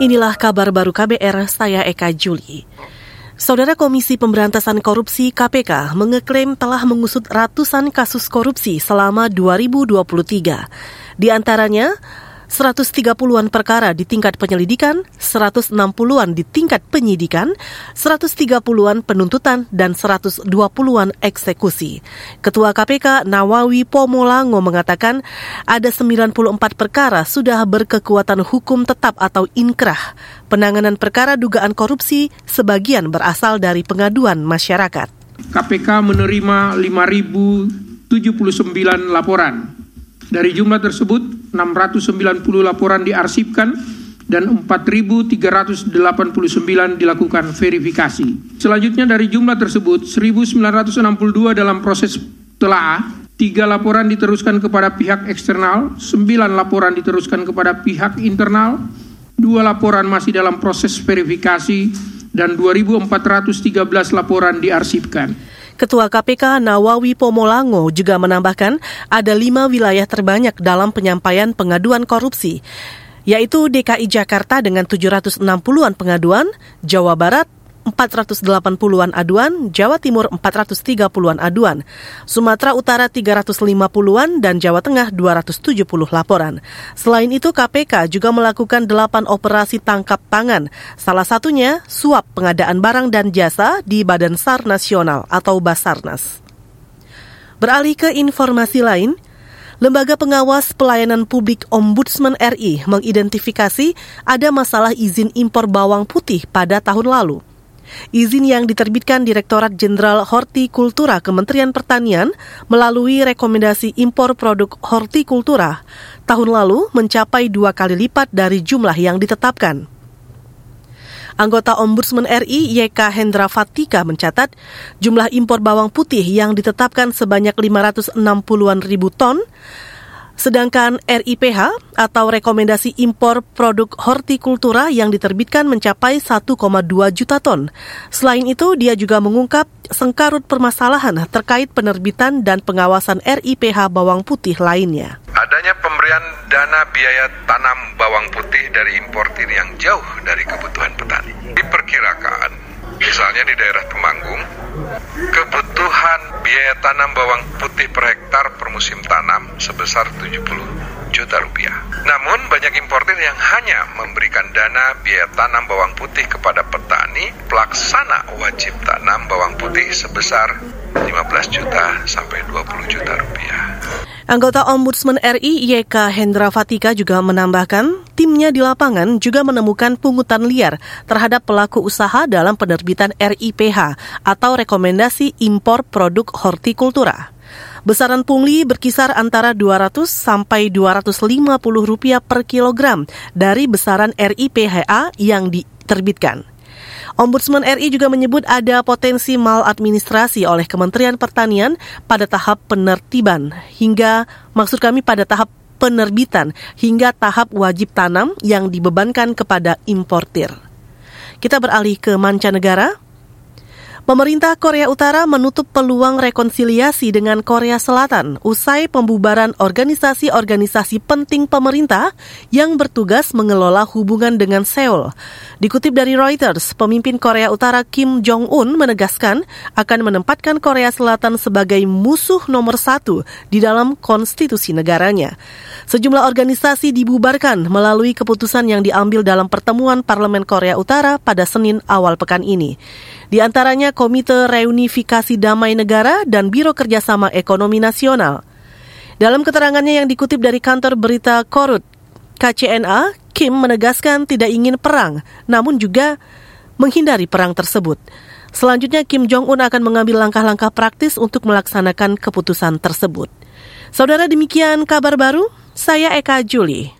Inilah kabar baru KBR, saya Eka Juli. Saudara Komisi Pemberantasan Korupsi KPK mengeklaim telah mengusut ratusan kasus korupsi selama 2023. Di antaranya, 130-an perkara di tingkat penyelidikan, 160-an di tingkat penyidikan, 130-an penuntutan, dan 120-an eksekusi. Ketua KPK Nawawi Pomolango mengatakan ada 94 perkara sudah berkekuatan hukum tetap atau inkrah. Penanganan perkara dugaan korupsi sebagian berasal dari pengaduan masyarakat. KPK menerima 5.079 laporan dari jumlah tersebut, 690 laporan diarsipkan dan 4.389 dilakukan verifikasi. Selanjutnya dari jumlah tersebut, 1.962 dalam proses telaah, 3 laporan diteruskan kepada pihak eksternal, 9 laporan diteruskan kepada pihak internal, 2 laporan masih dalam proses verifikasi, dan 2.413 laporan diarsipkan. Ketua KPK Nawawi Pomolango juga menambahkan ada lima wilayah terbanyak dalam penyampaian pengaduan korupsi, yaitu DKI Jakarta dengan 760-an pengaduan, Jawa Barat 480-an aduan, Jawa Timur 430-an aduan, Sumatera Utara 350-an, dan Jawa Tengah 270 laporan. Selain itu, KPK juga melakukan 8 operasi tangkap tangan, salah satunya suap pengadaan barang dan jasa di Badan SAR Nasional atau Basarnas. Beralih ke informasi lain, Lembaga Pengawas Pelayanan Publik Ombudsman RI mengidentifikasi ada masalah izin impor bawang putih pada tahun lalu. Izin yang diterbitkan Direktorat Jenderal Hortikultura Kementerian Pertanian melalui rekomendasi impor produk hortikultura tahun lalu mencapai dua kali lipat dari jumlah yang ditetapkan. Anggota Ombudsman RI YK Hendra Fatika mencatat jumlah impor bawang putih yang ditetapkan sebanyak 560-an ribu ton Sedangkan RIPH atau rekomendasi impor produk hortikultura yang diterbitkan mencapai 1,2 juta ton. Selain itu, dia juga mengungkap sengkarut permasalahan terkait penerbitan dan pengawasan RIPH bawang putih lainnya. Adanya pemberian dana biaya tanam bawang putih dari importir yang jauh dari kebutuhan petani. Diperkirakan, misalnya di daerah Temanggung, kebutuhan biaya tanam bawang putih per hektar per musim tanam sebesar 70 juta rupiah. Namun banyak importer yang hanya memberikan dana biaya tanam bawang putih kepada petani pelaksana wajib tanam bawang putih sebesar 15 juta sampai 20 juta rupiah. Anggota Ombudsman RI YK Hendra Fatika juga menambahkan, timnya di lapangan juga menemukan pungutan liar terhadap pelaku usaha dalam penerbitan RIPH atau rekomendasi impor produk hortikultura. Besaran pungli berkisar antara 200 sampai 250 rupiah per kilogram dari besaran RIPHA yang diterbitkan. Ombudsman RI juga menyebut ada potensi maladministrasi oleh Kementerian Pertanian pada tahap penertiban hingga maksud kami pada tahap penerbitan hingga tahap wajib tanam yang dibebankan kepada importir. Kita beralih ke mancanegara. Pemerintah Korea Utara menutup peluang rekonsiliasi dengan Korea Selatan usai pembubaran organisasi-organisasi penting pemerintah yang bertugas mengelola hubungan dengan Seoul. Dikutip dari Reuters, pemimpin Korea Utara Kim Jong-un menegaskan akan menempatkan Korea Selatan sebagai musuh nomor satu di dalam konstitusi negaranya. Sejumlah organisasi dibubarkan melalui keputusan yang diambil dalam pertemuan Parlemen Korea Utara pada Senin awal pekan ini. Di antaranya Komite Reunifikasi Damai Negara dan Biro Kerjasama Ekonomi Nasional. Dalam keterangannya yang dikutip dari kantor berita Korut, KCNA, Kim menegaskan tidak ingin perang, namun juga menghindari perang tersebut. Selanjutnya, Kim Jong-un akan mengambil langkah-langkah praktis untuk melaksanakan keputusan tersebut. Saudara demikian kabar baru, saya Eka Juli.